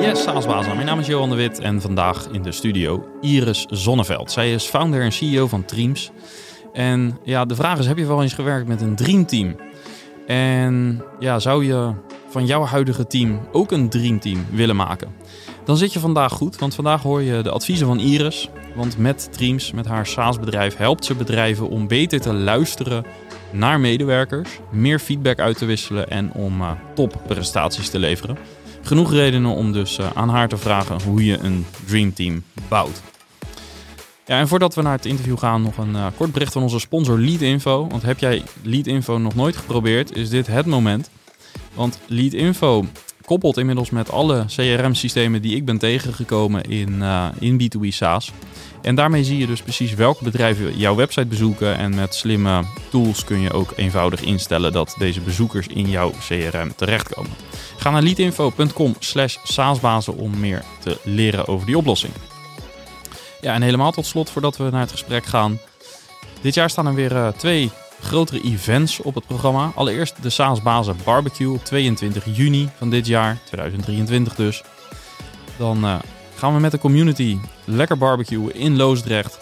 Yes, Saasbazen. Mijn naam is Johan de Wit en vandaag in de studio Iris Zonneveld. Zij is founder en CEO van Dreams. En ja, de vraag is, heb je wel eens gewerkt met een dreamteam? En ja, zou je van jouw huidige team ook een dreamteam willen maken? Dan zit je vandaag goed, want vandaag hoor je de adviezen van Iris. Want met Dreams, met haar SaaS-bedrijf, helpt ze bedrijven om beter te luisteren naar medewerkers, meer feedback uit te wisselen en om uh, topprestaties te leveren. Genoeg redenen om dus uh, aan haar te vragen hoe je een dreamteam bouwt. Ja, en voordat we naar het interview gaan, nog een uh, kort bericht van onze sponsor Leadinfo. Want heb jij Leadinfo nog nooit geprobeerd, is dit het moment. Want Leadinfo koppelt inmiddels met alle CRM-systemen die ik ben tegengekomen in, uh, in B2B SaaS. En daarmee zie je dus precies welke bedrijven jouw website bezoeken. En met slimme tools kun je ook eenvoudig instellen dat deze bezoekers in jouw CRM terechtkomen. Ga naar leadinfo.com slash saasbazen om meer te leren over die oplossing. Ja, en helemaal tot slot voordat we naar het gesprek gaan. Dit jaar staan er weer uh, twee grotere events op het programma. Allereerst de Saasbazen Barbecue op 22 juni van dit jaar, 2023 dus. Dan uh, gaan we met de community lekker barbecuen in Loosdrecht.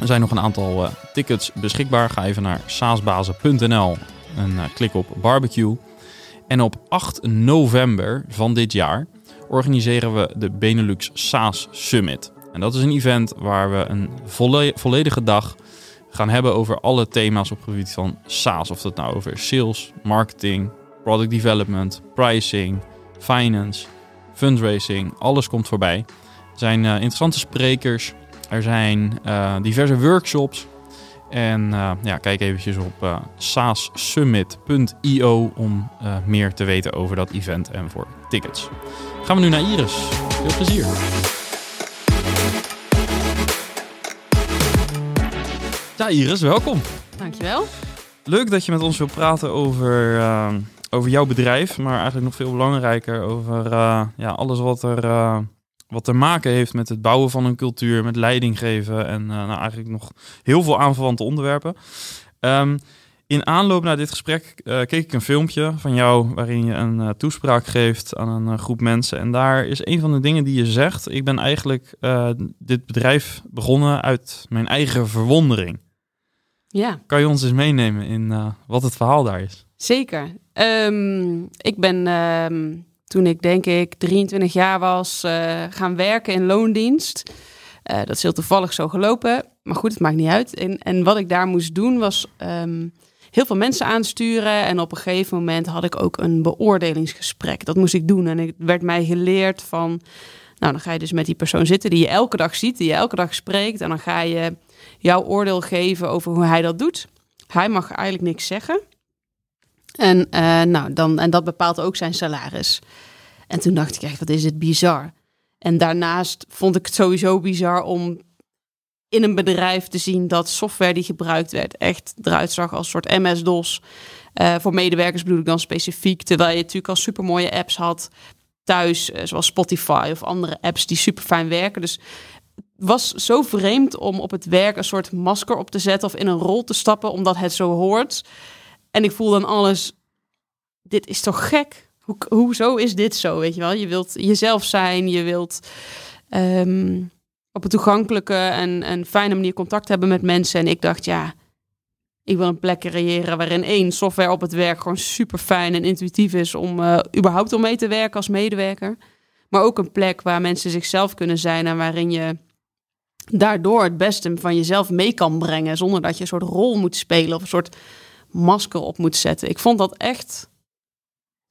Er zijn nog een aantal uh, tickets beschikbaar. Ga even naar saasbazen.nl en klik op barbecue. En op 8 november van dit jaar organiseren we de Benelux SaaS Summit. En dat is een event waar we een volle volledige dag gaan hebben over alle thema's op het gebied van SaaS. Of dat nou over sales, marketing, product development, pricing, finance, fundraising. Alles komt voorbij. Er zijn uh, interessante sprekers. Er zijn uh, diverse workshops. En uh, ja, kijk eventjes op saassummit.io om meer te weten over dat event en voor tickets. Gaan we nu naar Iris. Veel plezier. Ja, Iris, welkom. Dankjewel. Leuk dat je met ons wilt praten over, uh, over jouw bedrijf, maar eigenlijk nog veel belangrijker over uh, ja, alles wat er, uh, wat te maken heeft met het bouwen van een cultuur, met leiding geven en nou, eigenlijk nog heel veel aanverwante onderwerpen. Um, in aanloop naar dit gesprek keek ik een filmpje van jou waarin je een toespraak geeft aan een groep mensen. En daar is een van de dingen die je zegt. Ik ben eigenlijk dit bedrijf begonnen uit mijn eigen verwondering. Ja. Kan je ons eens meenemen in wat het verhaal daar is? Zeker. Um, ik ben um, toen ik denk ik 23 jaar was uh, gaan werken in loondienst. Uh, dat is heel toevallig zo gelopen. Maar goed, het maakt niet uit. En, en wat ik daar moest doen was um, heel veel mensen aansturen. En op een gegeven moment had ik ook een beoordelingsgesprek. Dat moest ik doen. En het werd mij geleerd van... Nou, dan ga je dus met die persoon zitten die je elke dag ziet, die je elke dag spreekt. En dan ga je jouw oordeel geven over hoe hij dat doet. Hij mag eigenlijk niks zeggen. En, uh, nou, dan, en dat bepaalt ook zijn salaris. En toen dacht ik echt, wat is dit bizar. En daarnaast vond ik het sowieso bizar om in een bedrijf te zien dat software die gebruikt werd echt eruit zag als soort MS-DOS. Uh, voor medewerkers bedoel ik dan specifiek. Terwijl je natuurlijk al supermooie apps had thuis, uh, zoals Spotify of andere apps die super fijn werken. Dus was zo vreemd om op het werk een soort masker op te zetten of in een rol te stappen, omdat het zo hoort. En ik voel dan alles, dit is toch gek? Hoe, hoezo is dit zo, weet je wel? Je wilt jezelf zijn, je wilt um, op een toegankelijke en, en fijne manier contact hebben met mensen. En ik dacht, ja, ik wil een plek creëren waarin één software op het werk gewoon super fijn en intuïtief is om uh, überhaupt om mee te werken als medewerker. Maar ook een plek waar mensen zichzelf kunnen zijn en waarin je daardoor het beste van jezelf mee kan brengen. Zonder dat je een soort rol moet spelen of een soort masker op moet zetten. Ik vond dat echt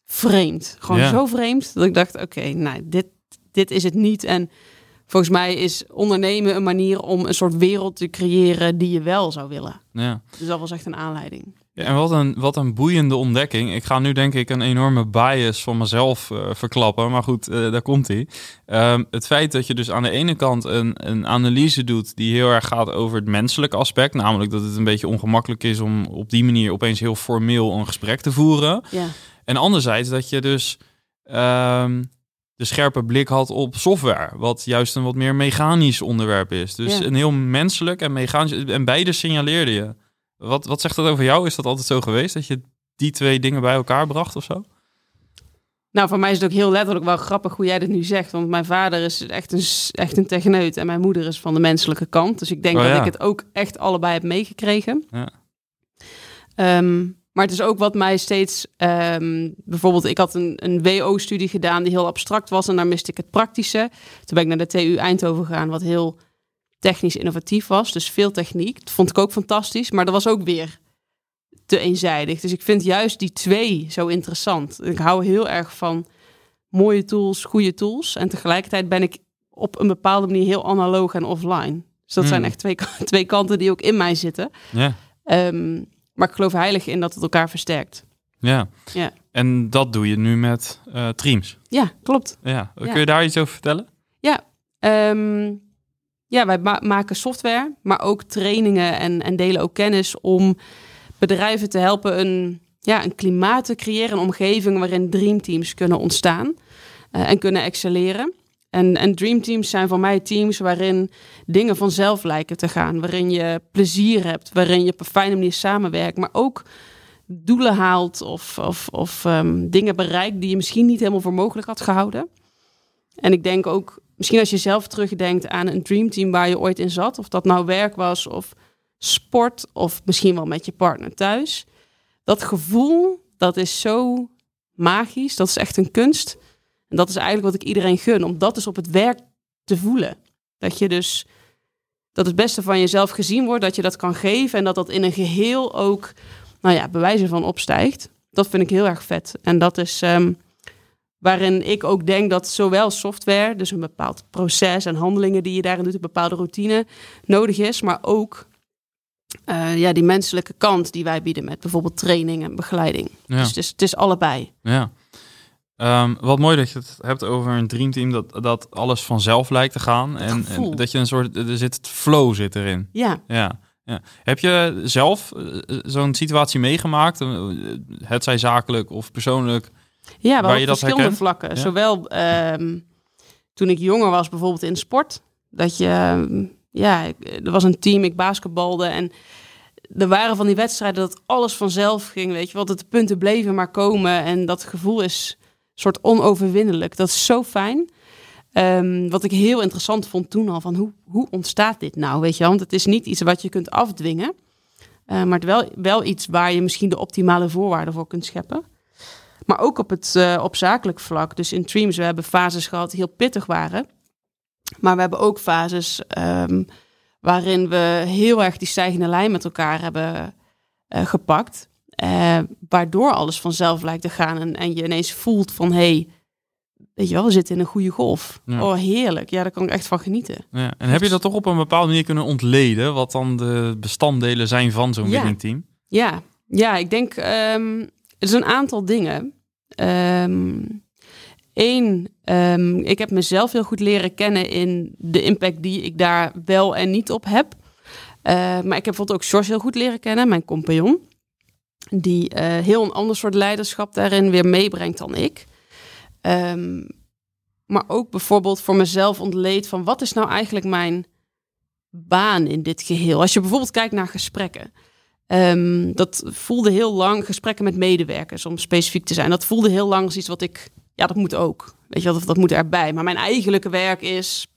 vreemd. Gewoon Ja. zo vreemd dat ik dacht: oké, nou, dit, dit is het niet. En volgens mij is ondernemen een manier om een soort wereld te creëren die je wel zou willen. Ja. Dus dat was echt een aanleiding. Ja, en wat een, wat een boeiende ontdekking. Ik ga nu denk ik een enorme bias van mezelf eh, verklappen. Maar goed, eh, daar komt hij. het feit dat je dus aan de ene kant een, een analyse doet die heel erg gaat over het menselijke aspect. Namelijk dat het een beetje ongemakkelijk is om op die manier opeens heel formeel een gesprek te voeren. Ja, En anderzijds dat je dus ehm, de scherpe blik had op software. Wat juist een wat meer mechanisch onderwerp is. Dus Ja. een heel menselijk en mechanisch. En beide signaleerde je. Wat, wat zegt dat over jou? Is dat altijd zo geweest? Dat je die twee dingen bij elkaar bracht of zo? Nou, voor mij is het ook heel letterlijk wel grappig hoe jij dit nu zegt. Want mijn vader is echt een, echt een techneut en mijn moeder is van de menselijke kant. Dus ik denk Oh, dat ik het ook echt allebei heb meegekregen. Ja. Ehm, maar het is ook wat mij steeds... ehm, bijvoorbeeld, ik had een, een WO-studie gedaan die heel abstract was. En daar miste ik het praktische. Toen ben ik naar de TU Eindhoven gegaan, wat heel technisch innovatief was. Dus veel techniek. Dat vond ik ook fantastisch. Maar dat was ook weer te eenzijdig. Dus ik vind juist die twee zo interessant. Ik hou heel erg van mooie tools, goede tools. En tegelijkertijd ben ik op een bepaalde manier heel analoog en offline. Dus dat Hmm. zijn echt twee, twee kanten die ook in mij zitten. Ja, Ehm, maar ik geloof heilig in dat het elkaar versterkt. ja. Ja. En dat doe je nu met eh Teams. Ja, klopt. Ja. Kun Ja. je daar iets over vertellen? Ehm, ja, wij ma- maken software, maar ook trainingen en, en delen ook kennis om bedrijven te helpen een, ja, een klimaat te creëren, een omgeving waarin dreamteams kunnen ontstaan eh, en kunnen excelleren. En, en dreamteams zijn voor mij teams waarin dingen vanzelf lijken te gaan, waarin je plezier hebt, waarin je op een fijne manier samenwerkt, maar ook doelen haalt of, of, of ehm, dingen bereikt die je misschien niet helemaal voor mogelijk had gehouden. En ik denk ook, misschien als je zelf terugdenkt aan een dreamteam waar je ooit in zat, of dat nou werk was of sport, of misschien wel met je partner thuis. Dat gevoel, dat is zo magisch, dat is echt een kunst. En dat is eigenlijk wat ik iedereen gun, om dat dus op het werk te voelen. Dat je dus, dat het beste van jezelf gezien wordt, dat je dat kan geven en dat dat in een geheel ook, nou ja, bewijzen van opstijgt. Dat vind ik heel erg vet. En dat is, ehm, waarin ik ook denk dat zowel software, dus een bepaald proces en handelingen die je daarin doet, een bepaalde routine nodig is, maar ook eh, ja, die menselijke kant die wij bieden met bijvoorbeeld training en begeleiding. Ja. Dus het is, het is allebei. Ja. Ehm, wat mooi dat je het hebt over een dreamteam, dat, dat alles vanzelf lijkt te gaan. En, dat je een soort, er zit flow zit erin. Ja, Ja. ja. Heb je zelf eh, zo'n situatie meegemaakt? Eh, Het zij zakelijk of persoonlijk? Ja Waar wel je op verschillende herkent? vlakken. Ja. Zowel ehm, toen ik jonger was, bijvoorbeeld in sport, dat je, ehm, ja, er was een team, ik basketbalde en er waren van die wedstrijden dat alles vanzelf ging, weet je wel, dat de punten bleven maar komen en dat gevoel is soort onoverwinnelijk. Dat is zo fijn. Ehm, wat ik heel interessant vond toen al, van hoe, hoe ontstaat dit nou, weet je wel? Want het is niet iets wat je kunt afdwingen, eh, maar het wel, wel iets waar je misschien de optimale voorwaarden voor kunt scheppen. Maar ook op het eh, op zakelijk vlak. Dus in Dreams, we hebben fases gehad die heel pittig waren. Maar we hebben ook fases ehm, waarin we heel erg die stijgende lijn met elkaar hebben eh, gepakt. Eh, waardoor alles vanzelf lijkt te gaan. En, en je ineens voelt van, hé, hey, weet je wel, we zitten in een goede golf. Ja. Oh, heerlijk. Ja, daar kan ik echt van genieten. Ja. En heb je dat toch op een bepaalde manier kunnen ontleden? Wat dan de bestanddelen zijn van zo'n Ja. winning team? Ja, ja ik denk, ehm er zijn een aantal dingen. Eén, ehm, ik heb mezelf heel goed leren kennen in de impact die ik daar wel en niet op heb. Eh, maar ik heb bijvoorbeeld ook George heel goed leren kennen, mijn compagnon. Die eh, heel een ander soort leiderschap daarin weer meebrengt dan ik. Ehm, maar ook bijvoorbeeld voor mezelf ontleed van wat is nou eigenlijk mijn baan in dit geheel. Als je bijvoorbeeld kijkt naar gesprekken. Ehm, dat voelde heel lang, gesprekken met medewerkers, om specifiek te zijn. Dat voelde heel lang als iets wat ik, ja, dat moet ook. Weet je dat, dat moet erbij. Maar mijn eigenlijke werk is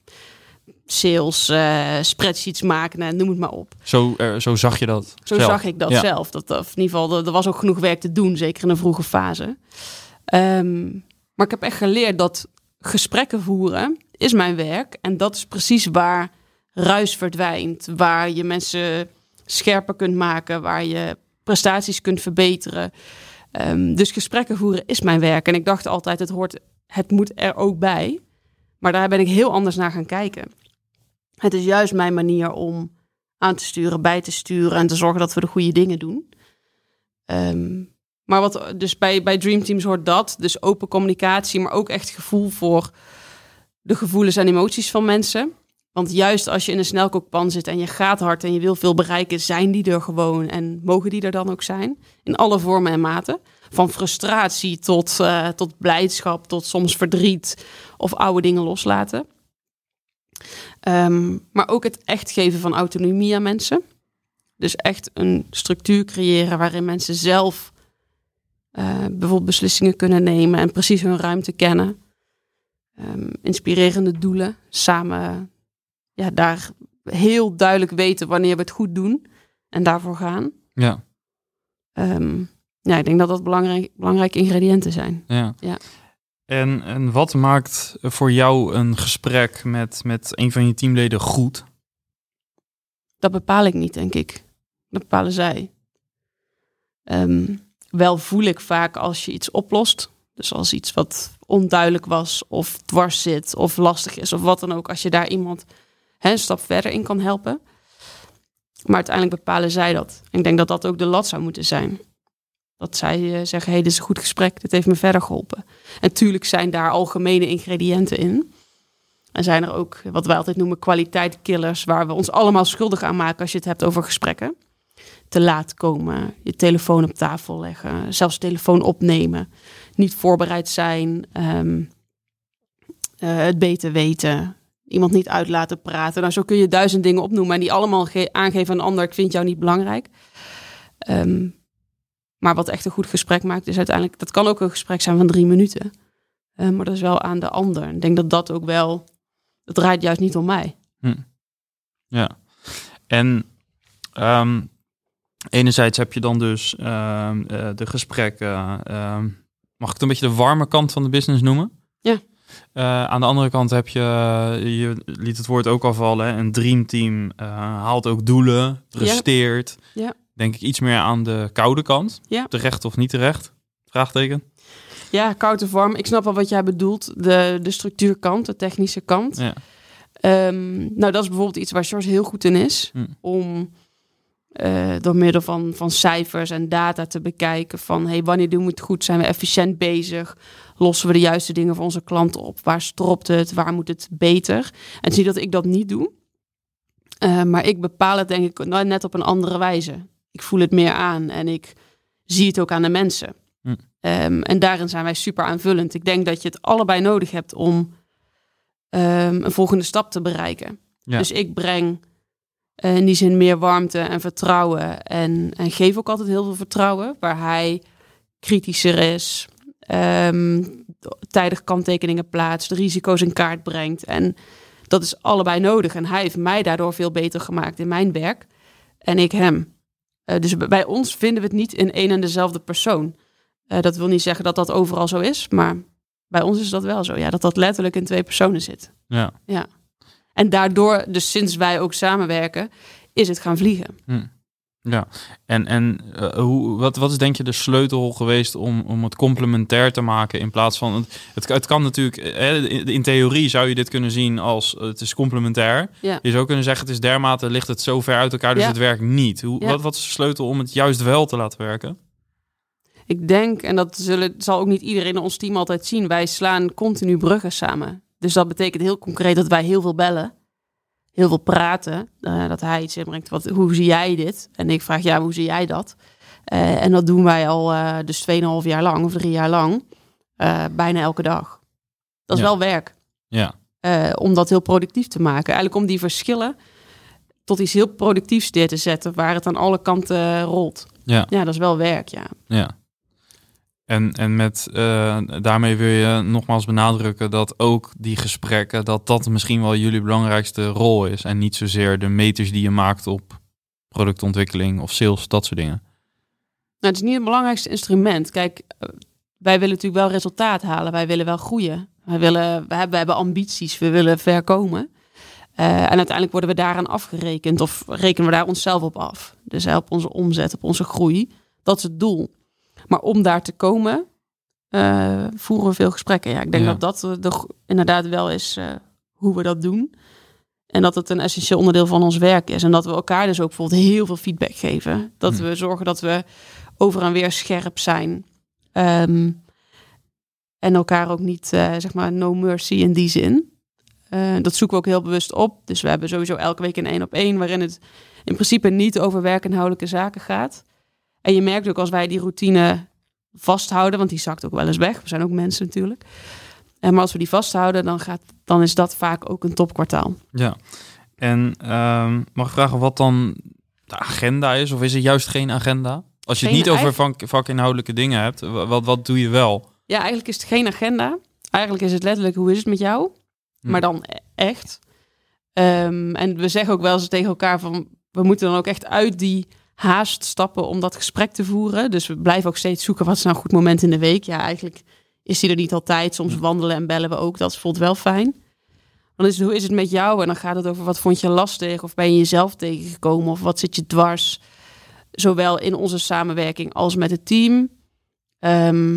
sales, eh, spreadsheets maken, en noem het maar op. Zo, eh, zo zag je dat Zo zelf. zag ik dat Ja. zelf. Dat, of in ieder geval, er, er was ook genoeg werk te doen, zeker in een vroege fase. Ehm, maar ik heb echt geleerd dat gesprekken voeren is mijn werk. En dat is precies waar ruis verdwijnt. Waar je mensen scherper kunt maken, waar je prestaties kunt verbeteren. Ehm, dus gesprekken voeren is mijn werk. En ik dacht altijd, het, hoort, het moet er ook bij. Maar daar ben ik heel anders naar gaan kijken. Het is juist mijn manier om aan te sturen, bij te sturen en te zorgen dat we de goede dingen doen. Ehm, maar wat dus bij, bij Dream Teams hoort dat, dus open communicatie, maar ook echt gevoel voor de gevoelens en emoties van mensen. Want juist als je in een snelkookpan zit en je gaat hard en je wil veel bereiken, zijn die er gewoon en mogen die er dan ook zijn. In alle vormen en maten. Van frustratie tot, eh, tot blijdschap, tot soms verdriet of oude dingen loslaten. Ehm, maar ook het echt geven van autonomie aan mensen. Dus echt een structuur creëren waarin mensen zelf Uh, bijvoorbeeld beslissingen kunnen nemen en precies hun ruimte kennen. Um, inspirerende doelen. Samen ja, daar heel duidelijk weten wanneer we het goed doen en daarvoor gaan. Ja. Um, ja, ik denk dat dat belangrijk, belangrijke ingrediënten zijn. Ja. ja. En, en wat maakt voor jou een gesprek met, met een van je teamleden goed? Dat bepaal ik niet, denk ik. Dat bepalen zij. Um, wel voel ik vaak als je iets oplost. Dus als iets wat onduidelijk was, of dwars zit, of lastig is, of wat dan ook. Als je daar iemand een stap verder in kan helpen. Maar uiteindelijk bepalen zij dat. Ik denk dat dat ook de lat zou moeten zijn. Dat zij uh, zeggen, hey, dit is een goed gesprek, dit heeft me verder geholpen. En natuurlijk zijn daar algemene ingrediënten in. En zijn er ook, wat wij altijd noemen, kwaliteitkillers, waar we ons allemaal schuldig aan maken als je het hebt over gesprekken. Te laat komen, je telefoon op tafel leggen, zelfs telefoon opnemen, niet voorbereid zijn, um, uh, het beter weten, iemand niet uit laten praten. Nou, zo kun je duizend dingen opnoemen en die allemaal aangeven aan een ander, ik vind jou niet belangrijk. Um, maar wat echt een goed gesprek maakt, is uiteindelijk, dat kan ook een gesprek zijn van drie minuten. Uh, maar dat is wel aan de ander. Ik denk dat dat ook wel, het draait juist niet om mij. Hm. Ja, en um, enerzijds heb je dan dus uh, uh, de gesprekken, ehm, mag ik het een beetje de warme kant van de business noemen? Ja. Uh, aan de andere kant heb je, je liet het woord ook al vallen, een dreamteam uh, haalt ook doelen, presteert. Ja. ja denk ik iets meer aan de koude kant. Ja. Terecht of niet terecht? Vraagteken. Ja, koud of warm. Ik snap wel wat jij bedoelt. De, de structuurkant, de technische kant. Ja. Um, nou, dat is bijvoorbeeld iets waar George heel goed in is. Hm. Om uh, door middel van, van cijfers en data te bekijken van... Hey, wanneer doen we het goed? Zijn we efficiënt bezig? Lossen we de juiste dingen voor onze klanten op? Waar stropt het? Waar moet het beter? En zie dat ik dat niet doe. Uh, maar ik bepaal het denk ik net op een andere wijze ik voel het meer aan en ik zie het ook aan de mensen. Hm. Um, en daarin zijn wij super aanvullend. Ik denk dat je het allebei nodig hebt om um, een volgende stap te bereiken. Ja. Dus ik breng uh, in die zin meer warmte en vertrouwen. En, en geef ook altijd heel veel vertrouwen. Waar hij kritischer is, um, tijdig kanttekeningen plaatst, de risico's in kaart brengt. En dat is allebei nodig. En hij heeft mij daardoor veel beter gemaakt in mijn werk. En ik hem. Uh, dus bij ons vinden we het niet in één en dezelfde persoon. Uh, dat wil niet zeggen dat dat overal zo is, maar bij ons is dat wel zo. Ja, dat dat letterlijk in twee personen zit. Ja. ja. En daardoor, dus sinds wij ook samenwerken, is het gaan vliegen. Hm. Ja, en, en uh, hoe, wat, wat is denk je de sleutel geweest om, om het complementair te maken in plaats van... Het, het kan natuurlijk, in, in theorie zou je dit kunnen zien als het is complementair. Ja. Je zou kunnen zeggen het is dermate, ligt het zo ver uit elkaar, dus Ja. het werkt niet. Hoe, Ja. wat, wat is de sleutel om het juist wel te laten werken? Ik denk, en dat zullen, zal ook niet iedereen in ons team altijd zien, wij slaan continu bruggen samen. Dus dat betekent heel concreet dat wij heel veel bellen, heel veel praten. eh, dat hij iets inbrengt, wat, hoe zie jij dit? En ik vraag, ja, hoe zie jij dat? Eh, en dat doen wij al eh dus 2,5 jaar lang of drie jaar lang, bijna elke dag. Dat is Ja. wel werk, Ja, om dat heel productief te maken. Eigenlijk om die verschillen tot iets heel productiefs neer te zetten, waar het aan alle kanten rolt. ja, Ja, dat is wel werk, ja. ja. En, en met, eh, daarmee wil je nogmaals benadrukken dat ook die gesprekken, dat dat misschien wel jullie belangrijkste rol is. En niet zozeer de meters die je maakt op productontwikkeling of sales, dat soort dingen. Nou, het is niet het belangrijkste instrument. Kijk, eh, wij willen natuurlijk wel resultaat halen. Wij willen wel groeien. Wij, willen, we, hebben, we hebben ambities. We willen ver komen. Eh, en uiteindelijk worden we daaraan afgerekend. Of rekenen we daar onszelf op af. Dus eh, op onze omzet, op onze groei. Dat is het doel. Maar om daar te komen, eh, voeren we veel gesprekken. Ja, ik denk Ja. dat dat eh, de, inderdaad wel is eh, hoe we dat doen. En dat het een essentieel onderdeel van ons werk is. En dat we elkaar dus ook bijvoorbeeld heel veel feedback geven. Dat Hm. we zorgen dat we over en weer scherp zijn. Ehm, en elkaar ook niet, zeg maar, no mercy in die zin. Dat zoeken we ook heel bewust op. Dus we hebben sowieso elke week een één op één, waarin het in principe niet over werkinhoudelijke zaken gaat. En je merkt ook als wij die routine vasthouden, want die zakt ook wel eens weg. We zijn ook mensen natuurlijk. En maar als we die vasthouden, dan, gaat, dan is dat vaak ook een topkwartaal. Ja. En ehm, mag ik vragen wat dan de agenda is? Of is er juist geen agenda? Als je het niet over vak, vakinhoudelijke dingen hebt, wa- wat, wat doe je wel? Ja, eigenlijk is het geen agenda. Eigenlijk is het letterlijk hoe is het met jou, Hm. maar dan e- echt. Ehm, en we zeggen ook wel eens tegen elkaar van we moeten dan ook echt uit die haast stappen om dat gesprek te voeren. Dus we blijven ook steeds zoeken wat is nou een goed moment in de week. Ja, eigenlijk is die er niet altijd. Soms wandelen en bellen we ook. Dat voelt wel fijn. Dan is het, hoe is het met jou? En dan gaat het over wat vond je lastig? Of ben je jezelf tegengekomen? Of wat zit je dwars? Zowel in onze samenwerking als met het team. Ehm,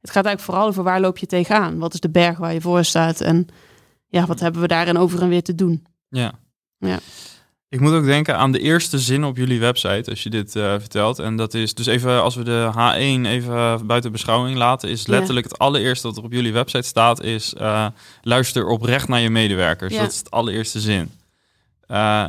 het gaat eigenlijk vooral over waar loop je tegenaan? Wat is de berg waar je voor staat? En ja, wat hebben we daarin over en weer te doen? Ja. Ja. Ik moet ook denken aan de eerste zin op jullie website, als je dit eh, vertelt. En dat is dus even, als we de H1 even buiten beschouwing laten, is Ja. letterlijk het allereerste wat er op jullie website staat, is eh, luister oprecht naar je medewerkers. Ja. Dat is het allereerste zin. Eh,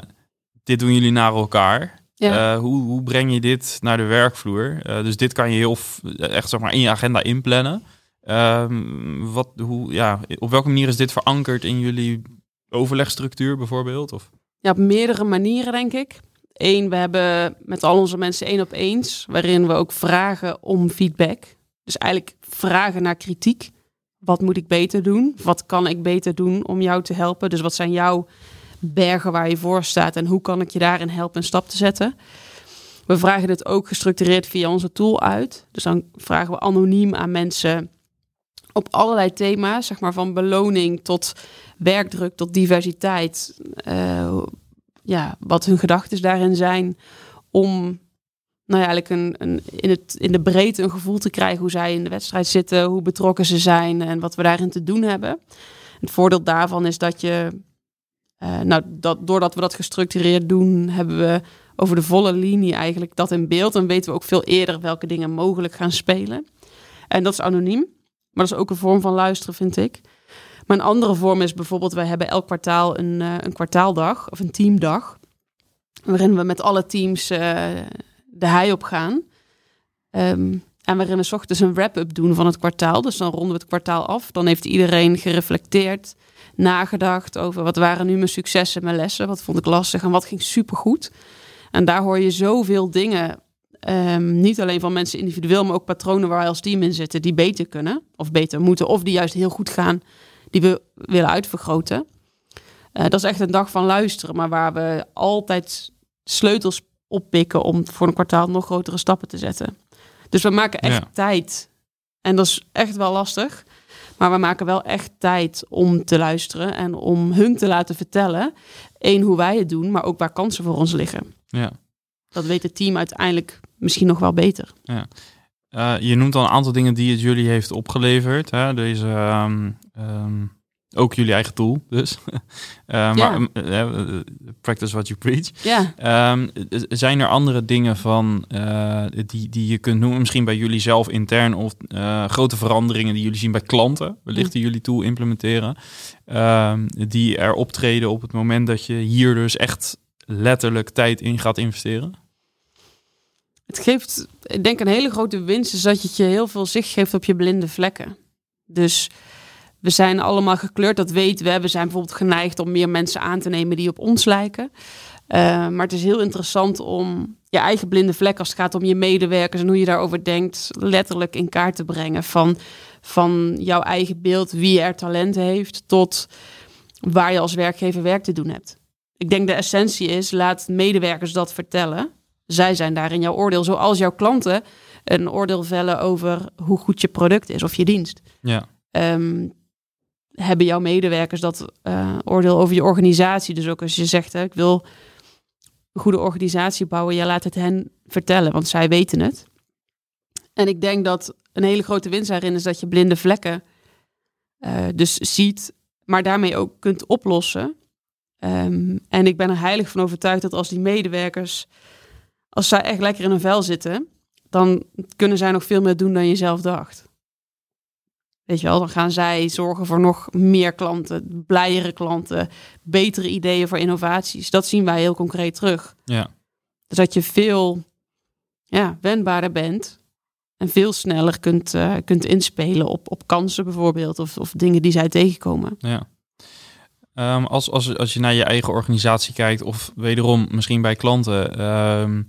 dit doen jullie naar elkaar. Ja. Hoe, hoe breng je dit naar de werkvloer? Dus dit kan je heel echt zeg maar in je agenda inplannen. Ehm, wat, hoe, ja, op welke manier is dit verankerd in jullie overlegstructuur bijvoorbeeld? Of? Ja, op meerdere manieren, denk ik. Eén, we hebben met al onze mensen één op eens, waarin we ook vragen om feedback. Dus eigenlijk vragen naar kritiek. Wat moet ik beter doen? Wat kan ik beter doen om jou te helpen? Dus wat zijn jouw bergen waar je voor staat en hoe kan ik je daarin helpen een stap te zetten? We vragen dit ook gestructureerd via onze tool uit. Dus dan vragen we anoniem aan mensen op allerlei thema's, zeg maar van beloning tot werkdruk tot diversiteit. eh, ja, wat hun gedachten daarin zijn. Om nou ja, eigenlijk een, een, in, het, in de breedte een gevoel te krijgen hoe zij in de wedstrijd zitten, hoe betrokken ze zijn en wat we daarin te doen hebben. Het voordeel daarvan is dat je, eh, nou, dat, doordat we dat gestructureerd doen, hebben we over de volle linie eigenlijk dat in beeld. En weten we ook veel eerder welke dingen mogelijk gaan spelen. En dat is anoniem, maar dat is ook een vorm van luisteren, vind ik. Maar een andere vorm is bijvoorbeeld, wij hebben elk kwartaal een, eh, een kwartaaldag of een teamdag. Waarin we met alle teams eh, de hei op gaan. Ehm, en waarin we 's ochtends een wrap-up doen van het kwartaal. Dus dan ronden we het kwartaal af. Dan heeft iedereen gereflecteerd, nagedacht over wat waren nu mijn successen, mijn lessen. Wat vond ik lastig en wat ging supergoed. En daar hoor je zoveel dingen. ehm, niet alleen van mensen individueel, maar ook patronen waar wij als team in zitten. Die beter kunnen of beter moeten. Of die juist heel goed gaan die we willen uitvergroten. Eh, dat is echt een dag van luisteren, maar waar we altijd sleutels oppikken om voor een kwartaal nog grotere stappen te zetten. Dus we maken echt Ja. tijd. En dat is echt wel lastig. Maar we maken wel echt tijd om te luisteren en om hun te laten vertellen. Eén, hoe wij het doen, maar ook waar kansen voor ons liggen. Ja. Dat weet het team uiteindelijk misschien nog wel beter. Eh, je noemt al een aantal dingen die het jullie heeft opgeleverd. Hè? Deze, ehm, ehm, ook jullie eigen tool dus. Eh, maar Ja. eh, practice what you preach. Ja, Ehm, zijn er andere dingen van die, die je kunt noemen, misschien bij jullie zelf intern of grote veranderingen die jullie zien bij klanten, wellicht die jullie tool implementeren, die er optreden op het moment dat je hier dus echt letterlijk tijd in gaat investeren? Het geeft, ik denk een hele grote winst is dat het je heel veel zicht geeft op je blinde vlekken. Dus we zijn allemaal gekleurd, dat weten we. We zijn bijvoorbeeld geneigd om meer mensen aan te nemen die op ons lijken. Eh, maar het is heel interessant om je eigen blinde vlek, als het gaat om je medewerkers en hoe je daarover denkt, letterlijk in kaart te brengen. Van, van jouw eigen beeld, wie er talent heeft, tot waar je als werkgever werk te doen hebt. Ik denk de essentie is, laat medewerkers dat vertellen. Zij zijn daarin jouw oordeel, zoals jouw klanten een oordeel vellen over hoe goed je product is of je dienst. Ja, Ehm, hebben jouw medewerkers dat eh, oordeel over je organisatie? Dus ook als je zegt, hè, ik wil een goede organisatie bouwen, jij laat het hen vertellen, want zij weten het. En ik denk dat een hele grote winst daarin is dat je blinde vlekken eh, dus ziet, maar daarmee ook kunt oplossen. Ehm, en ik ben er heilig van overtuigd dat als die medewerkers, als zij echt lekker in hun vel zitten, dan kunnen zij nog veel meer doen dan je zelf dacht. Weet je wel, dan gaan zij zorgen voor nog meer klanten, blijere klanten, betere ideeën voor innovaties. Dat zien wij heel concreet terug. ja, Dus dat je veel ja, wendbaarder bent en veel sneller kunt, eh, kunt inspelen op, op kansen bijvoorbeeld of, of dingen die zij tegenkomen. ja. Ehm, als, als, als je naar je eigen organisatie kijkt, of wederom misschien bij klanten, ehm,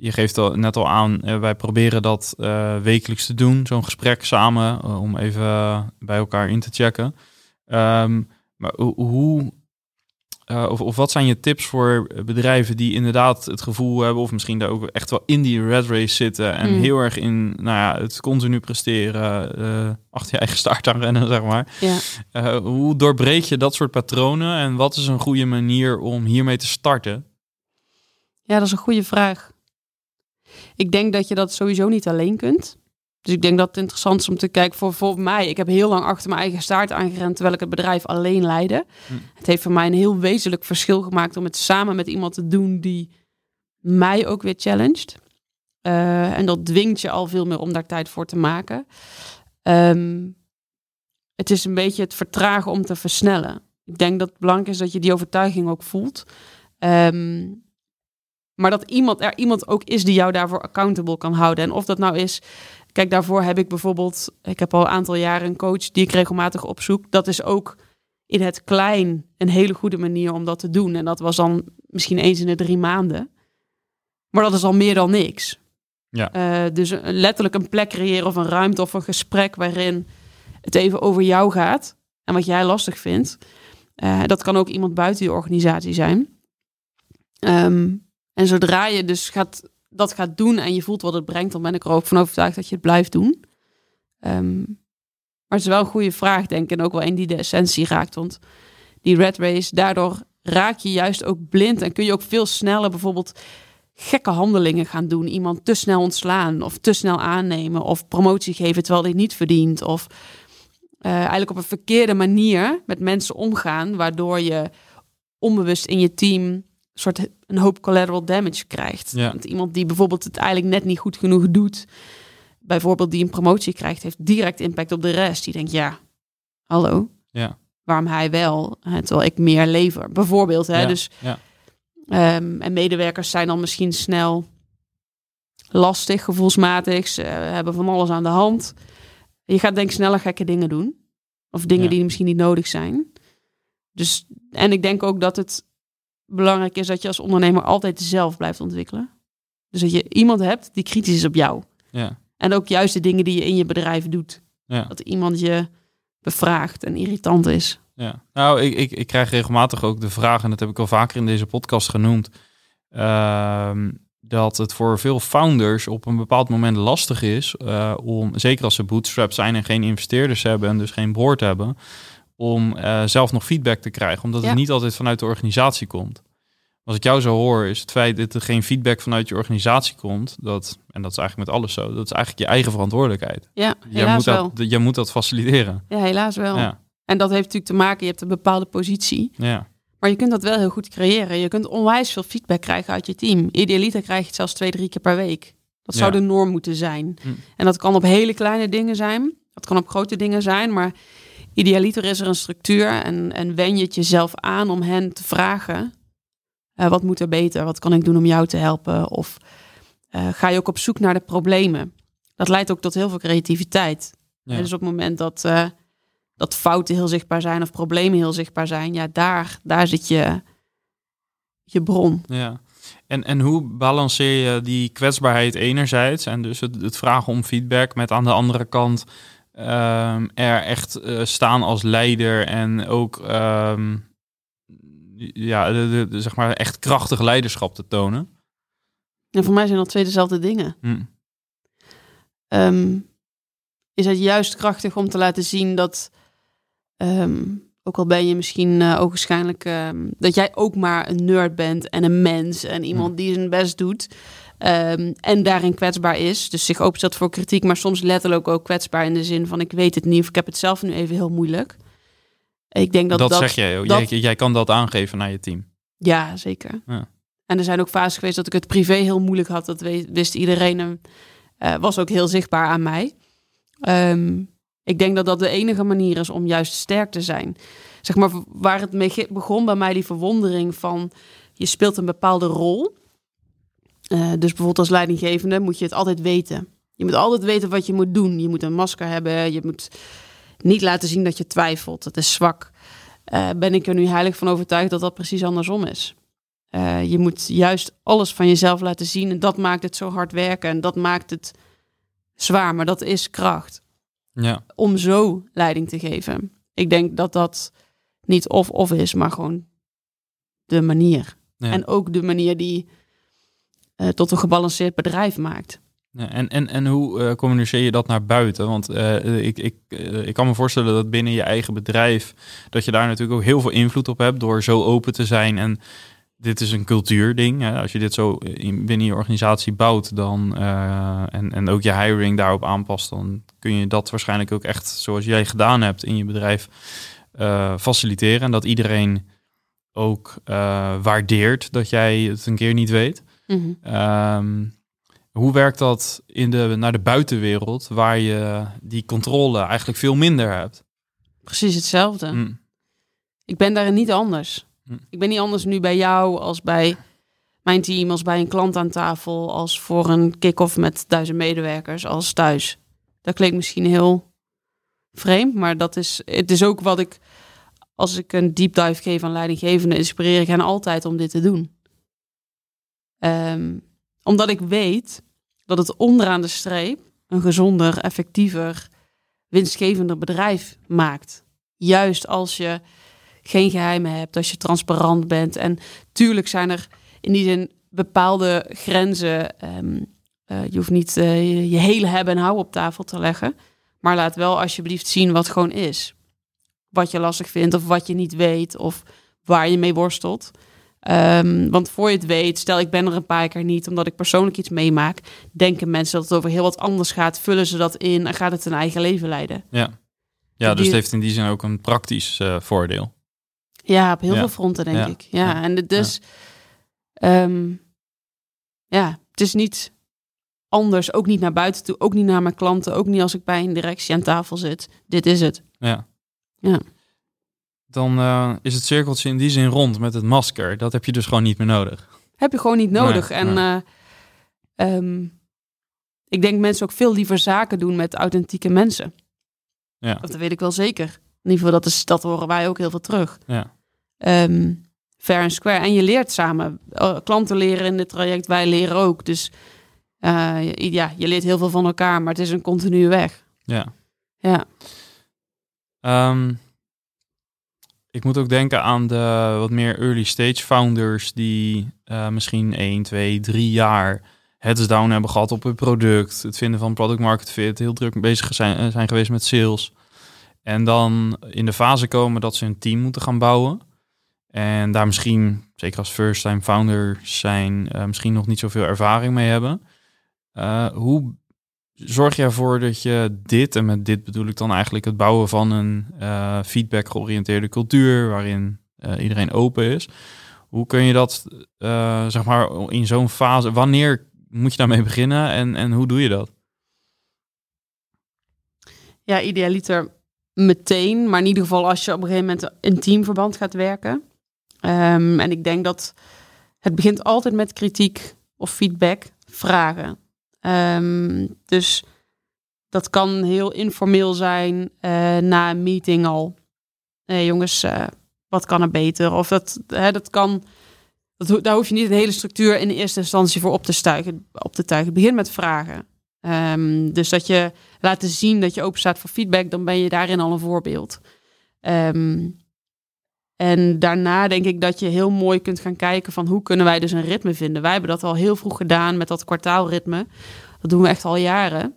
je geeft al, net al aan, eh, wij proberen dat eh, wekelijks te doen, zo'n gesprek samen, eh, om even bij elkaar in te checken. Ehm, maar ho- hoe, of, of wat zijn je tips voor bedrijven die inderdaad het gevoel hebben, of misschien daar ook echt wel in die red race zitten en Mm. heel erg in nou ja, het continu presteren, achter je eigen start aan rennen, zeg maar. Ja. Hoe doorbreek je dat soort patronen en wat is een goede manier om hiermee te starten? ja, dat is een goede vraag. Ik denk dat je dat sowieso niet alleen kunt. Dus ik denk dat het interessant is om te kijken voor, voor mij. Ik heb heel lang achter mijn eigen staart aangerend terwijl ik het bedrijf alleen leidde. Hm. Het heeft voor mij een heel wezenlijk verschil gemaakt om het samen met iemand te doen die mij ook weer challenged. Eh, en dat dwingt je al veel meer om daar tijd voor te maken. Ehm, het is een beetje het vertragen om te versnellen. Ik denk dat het belangrijk is dat je die overtuiging ook voelt. Ehm, maar dat iemand, er iemand ook is die jou daarvoor accountable kan houden. En of dat nou is. Kijk, daarvoor heb ik bijvoorbeeld. Ik heb al een aantal jaren een coach die ik regelmatig opzoek. Dat is ook in het klein een hele goede manier om dat te doen. En dat was dan misschien eens in de drie maanden. Maar dat is al meer dan niks. Ja. Eh, dus letterlijk een plek creëren of een ruimte of een gesprek waarin het even over jou gaat en wat jij lastig vindt. Eh, dat kan ook iemand buiten je organisatie zijn. Ehm, en zodra je dus gaat, dat gaat doen en je voelt wat het brengt, dan ben ik er ook van overtuigd dat je het blijft doen. Ehm, maar het is wel een goede vraag, denk ik. En ook wel een die de essentie raakt. Want die red race, daardoor raak je juist ook blind. En kun je ook veel sneller bijvoorbeeld gekke handelingen gaan doen. Iemand te snel ontslaan of te snel aannemen. Of promotie geven terwijl hij niet verdient. Of eh, eigenlijk op een verkeerde manier met mensen omgaan. Waardoor je onbewust in je team soort een hoop collateral damage krijgt. Ja. Want iemand die bijvoorbeeld het eigenlijk net niet goed genoeg doet, bijvoorbeeld die een promotie krijgt, heeft direct impact op de rest. Die denkt, ja, hallo, Ja. waarom hij wel, hè, terwijl ik meer lever. Bijvoorbeeld, hè, Ja, dus ja. ehm, en medewerkers zijn dan misschien snel lastig, gevoelsmatig, ze hebben van alles aan de hand. Je gaat denk ik sneller gekke dingen doen. Of dingen die misschien niet nodig zijn. Dus, en ik denk ook dat het belangrijk is dat je als ondernemer altijd zelf blijft ontwikkelen. Dus dat je iemand hebt die kritisch is op jou. Ja. En ook juist de dingen die je in je bedrijf doet. Ja. Dat iemand je bevraagt en irritant is. Ja, nou, ik, ik, ik krijg regelmatig ook de vraag, en dat heb ik al vaker in deze podcast genoemd, ehm, dat het voor veel founders op een bepaald moment lastig is eh, om, zeker als ze bootstrap zijn en geen investeerders hebben en dus geen board hebben, om eh, zelf nog feedback te krijgen, omdat Ja. het niet altijd vanuit de organisatie komt. Als ik jou zo hoor, is het feit dat er geen feedback vanuit je organisatie komt, dat, en dat is eigenlijk met alles zo, dat is eigenlijk je eigen verantwoordelijkheid. Ja, Jij helaas moet, wel. dat, jij moet dat faciliteren. Ja, helaas wel. Ja, En dat heeft natuurlijk te maken, je hebt een bepaalde positie. ja, Maar je kunt dat wel heel goed creëren. Je kunt onwijs veel feedback krijgen uit je team. Idealiter krijg je het zelfs twee, drie keer per week. Dat zou Ja. de norm moeten zijn. Hm. En dat kan op hele kleine dingen zijn. Dat kan op grote dingen zijn. Maar idealiter is er een structuur. En, en wen je het jezelf aan om hen te vragen. eh, wat moet er beter? Wat kan ik doen om jou te helpen? Of eh, ga je ook op zoek naar de problemen? Dat leidt ook tot heel veel creativiteit. ja. Dus op het moment dat, eh, dat fouten heel zichtbaar zijn of problemen heel zichtbaar zijn, ja, daar, daar zit je, je bron. Ja. En, en hoe balanceer je die kwetsbaarheid enerzijds en dus het, het vragen om feedback met aan de andere kant ehm, er echt eh, staan als leider en ook ehm, ja, de, de- de, zeg maar echt krachtig leiderschap te tonen? En voor mij zijn dat twee dezelfde dingen. Hm. Ehm, is het juist krachtig om te laten zien dat, ook al ben je misschien uh, ogenschijnlijk, ehm, dat jij ook maar een nerd bent en een mens en iemand die zijn best doet. Ehm, en daarin kwetsbaar is. Dus zich openstelt voor kritiek, maar soms letterlijk ook kwetsbaar in de zin van ik weet het niet of ik heb het zelf nu even heel moeilijk. Ik denk dat Dat, dat, zeg jij, dat- jij. Jij kan dat aangeven naar je team. Ja, zeker. Ja. En er zijn ook fases geweest dat ik het privé heel moeilijk had. Dat wist iedereen. en, eh, was ook heel zichtbaar aan mij. Ehm, ik denk dat dat de enige manier is om juist sterk te zijn. Zeg maar waar het mee begon bij mij, die verwondering van je speelt een bepaalde rol. Eh, dus bijvoorbeeld als leidinggevende moet je het altijd weten. Je moet altijd weten wat je moet doen. Je moet een masker hebben. Je moet niet laten zien dat je twijfelt. Dat is zwak. Eh, ben ik er nu heilig van overtuigd dat dat precies andersom is. je moet juist alles van jezelf laten zien. En dat maakt het zo hard werken. En dat maakt het zwaar. Maar dat is kracht. Ja. Om zo leiding te geven. Ik denk dat dat niet of-of is, maar gewoon de manier. Ja. En ook de manier die uh, tot een gebalanceerd bedrijf maakt. En, en, en hoe uh, communiceer je dat naar buiten? Want uh, ik, ik, ik kan me voorstellen dat binnen je eigen bedrijf, dat je daar natuurlijk ook heel veel invloed op hebt door zo open te zijn. En dit is een cultuurding. Hè? Als je dit zo in, binnen je organisatie bouwt dan, en, en ook je hiring daarop aanpast, dan kun je dat waarschijnlijk ook echt zoals jij gedaan hebt in je bedrijf faciliteren. En dat iedereen ook waardeert dat jij het een keer niet weet. Mm -hmm. hoe werkt dat in de, naar de buitenwereld, waar je die controle eigenlijk veel minder hebt? Precies hetzelfde. Mm. Ik ben daarin niet anders. Mm. Ik ben niet anders nu bij jou als bij mijn team, als bij een klant aan tafel, als voor een kick-off met duizend medewerkers, als thuis. Dat klinkt misschien heel vreemd, maar dat is, het is ook wat ik, als ik een deep dive geef aan leidinggevenden, inspireer ik hen altijd om dit te doen. Um, omdat ik weet dat het onderaan de streep een gezonder, effectiever, winstgevender bedrijf maakt. Juist als je geen geheimen hebt, als je transparant bent. En tuurlijk zijn er in die zin bepaalde grenzen. Um, uh, je hoeft niet uh, je hele hebben en houden op tafel te leggen. Maar laat wel alsjeblieft zien wat gewoon is. Wat je lastig vindt of wat je niet weet of waar je mee worstelt. Um, want voor je het weet, stel ik ben er een paar keer niet omdat ik persoonlijk iets meemaak, denken mensen dat het over heel wat anders gaat, vullen ze dat in en gaat het een eigen leven leiden. Ja, ja dus het heeft in die zin ook een praktisch uh, voordeel. Ja, op heel Ja. veel fronten denk Ja. ik. Ja, Ja. en het dus, ehm, ja, het is niet anders, ook niet naar buiten toe, ook niet naar mijn klanten, ook niet als ik bij een directie aan tafel zit. Dit is het. Ja. Ja. Dan eh, is het cirkeltje in die zin rond met het masker. Dat heb je dus gewoon niet meer nodig. Heb je gewoon niet nodig. Nee, en nee. eh, ehm, ik denk mensen ook veel liever zaken doen met authentieke mensen. Ja. Dat weet ik wel zeker. In ieder geval, dat, is, dat horen wij ook heel veel terug. Ja. Ehm, fair and square. En je leert samen. Eh, Klanten leren in dit traject, wij leren ook. Dus ja, je leert heel veel van elkaar, maar het is een continue weg. Ja. Ja, Ehm, ik moet ook denken aan de wat meer early stage founders die eh, misschien 1, 2, 3 jaar heads down hebben gehad op hun product, het vinden van product market fit, heel druk bezig zijn, eh, zijn geweest met sales. En dan in de fase komen dat ze een team moeten gaan bouwen. En daar misschien, zeker als first time founders zijn, eh, misschien nog niet zoveel ervaring mee hebben. Hoe zorg je ervoor dat je dit, en met dit bedoel ik dan eigenlijk het bouwen van een eh, feedback georiënteerde cultuur waarin eh, iedereen open is. Hoe kun je dat, eh, zeg maar, in zo'n fase, wanneer moet je daarmee beginnen en, en hoe doe je dat? ja idealiter meteen. Maar in ieder geval als je op een gegeven moment in teamverband gaat werken. Ehm, en ik denk dat het begint altijd met kritiek of feedback, vragen. Ehm, dus dat kan heel informeel zijn eh, na een meeting al. Hey, jongens, eh, wat kan er beter? Of dat, hè, dat kan. Dat, daar hoef je niet een hele structuur in eerste instantie voor op te, stuigen, op te tuigen. Begin met vragen. Ehm, dus dat je laten zien dat je open staat voor feedback, dan ben je daarin al een voorbeeld. Ehm, en daarna denk ik dat je heel mooi kunt gaan kijken van hoe kunnen wij dus een ritme vinden. Wij hebben dat al heel vroeg gedaan met dat kwartaalritme. Dat doen we echt al jaren.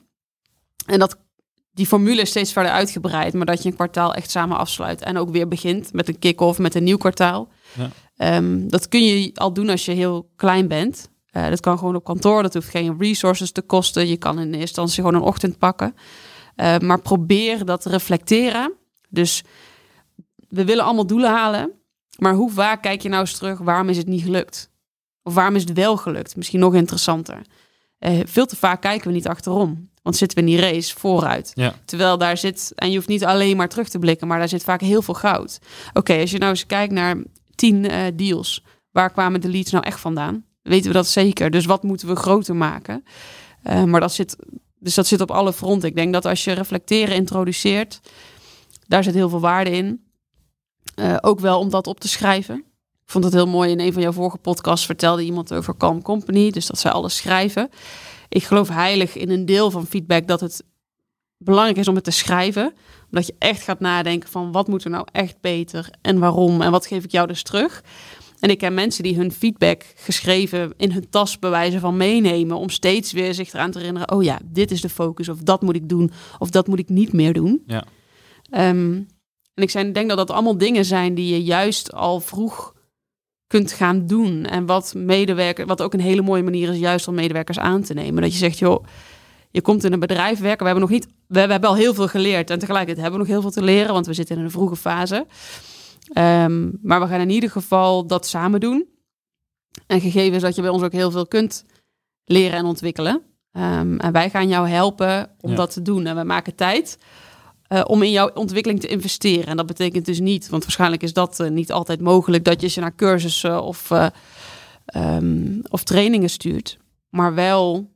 En dat, die formule is steeds verder uitgebreid, maar dat je een kwartaal echt samen afsluit en ook weer begint met een kick-off, met een nieuw kwartaal. Ja. Ehm, dat kun je al doen als je heel klein bent. Eh, dat kan gewoon op kantoor, dat hoeft geen resources te kosten. Je kan in eerste instantie gewoon een ochtend pakken. Eh, maar probeer dat te reflecteren. Dus we willen allemaal doelen halen. Maar hoe vaak kijk je nou eens terug, waarom is het niet gelukt? Of waarom is het wel gelukt? Misschien nog interessanter. Eh, veel te vaak kijken we niet achterom. Want zitten we in die race vooruit. Ja. Terwijl daar zit, en je hoeft niet alleen maar terug te blikken, maar daar zit vaak heel veel goud. Oké, als je nou eens kijkt naar tien eh, deals, waar kwamen de leads nou echt vandaan? Weten we dat zeker? Dus wat moeten we groter maken? Eh, maar dat zit, dus dat zit op alle fronten. Ik denk dat als je reflecteren introduceert, daar zit heel veel waarde in. Eh, ook wel om dat op te schrijven. Ik vond het heel mooi. In een van jouw vorige podcasts vertelde iemand over Calm Company. Dus dat zij alles schrijven. Ik geloof heilig in een deel van feedback dat het belangrijk is om het te schrijven. Omdat je echt gaat nadenken van wat moet er nou echt beter en waarom en wat geef ik jou dus terug. En ik ken mensen die hun feedback geschreven in hun tas bewijzen van meenemen. Om steeds weer zich eraan te herinneren. Oh ja, dit is de focus. Of dat moet ik doen. Of dat moet ik niet meer doen. Ja. Ehm, en ik denk dat dat allemaal dingen zijn die je juist al vroeg kunt gaan doen. En wat medewerker, wat ook een hele mooie manier is, juist om medewerkers aan te nemen. Dat je zegt, joh, je komt in een bedrijf werken. We hebben nog niet, we, hebben al heel veel geleerd. En tegelijkertijd hebben we nog heel veel te leren, want we zitten in een vroege fase. Ehm, maar we gaan in ieder geval dat samen doen. En gegeven is dat je bij ons ook heel veel kunt leren en ontwikkelen. Ehm, en wij gaan jou helpen om Ja. dat te doen. En we maken tijd eh, om in jouw ontwikkeling te investeren. En dat betekent dus niet, want waarschijnlijk is dat eh, niet altijd mogelijk, dat je ze naar cursussen of, eh, ehm, of trainingen stuurt. Maar wel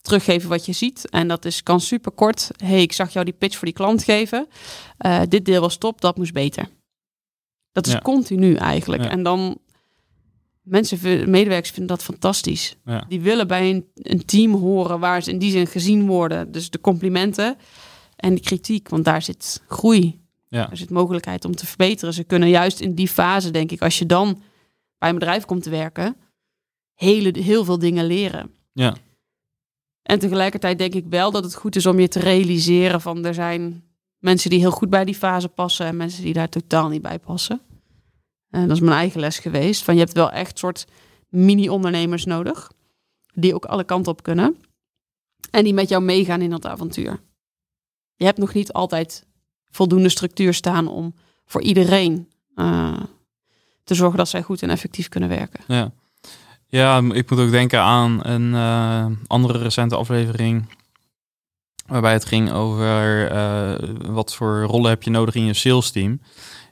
teruggeven wat je ziet. En dat is, kan super kort. hey, ik zag jou die pitch voor die klant geven. Dit deel was top, dat moest beter. Dat is Ja. continu eigenlijk. Ja. En dan mensen, medewerkers vinden dat fantastisch. Ja. Die willen bij een, een team horen waar ze in die zin gezien worden. Dus de complimenten en de kritiek, want daar zit groei. Ja. Er zit mogelijkheid om te verbeteren. Ze kunnen juist in die fase, denk ik, als je dan bij een bedrijf komt te werken, hele, heel veel dingen leren. Ja. En tegelijkertijd denk ik wel dat het goed is om je te realiseren van er zijn mensen die heel goed bij die fase passen en mensen die daar totaal niet bij passen. En dat is mijn eigen les geweest. Van je hebt wel echt soort mini-ondernemers nodig, die ook alle kanten op kunnen. En die met jou meegaan in dat avontuur. Je hebt nog niet altijd voldoende structuur staan om voor iedereen eh, te zorgen dat zij goed en effectief kunnen werken. Ja. ja, ik moet ook denken aan een eh, andere recente aflevering. Waarbij het ging over eh, wat voor rollen heb je nodig in je sales team.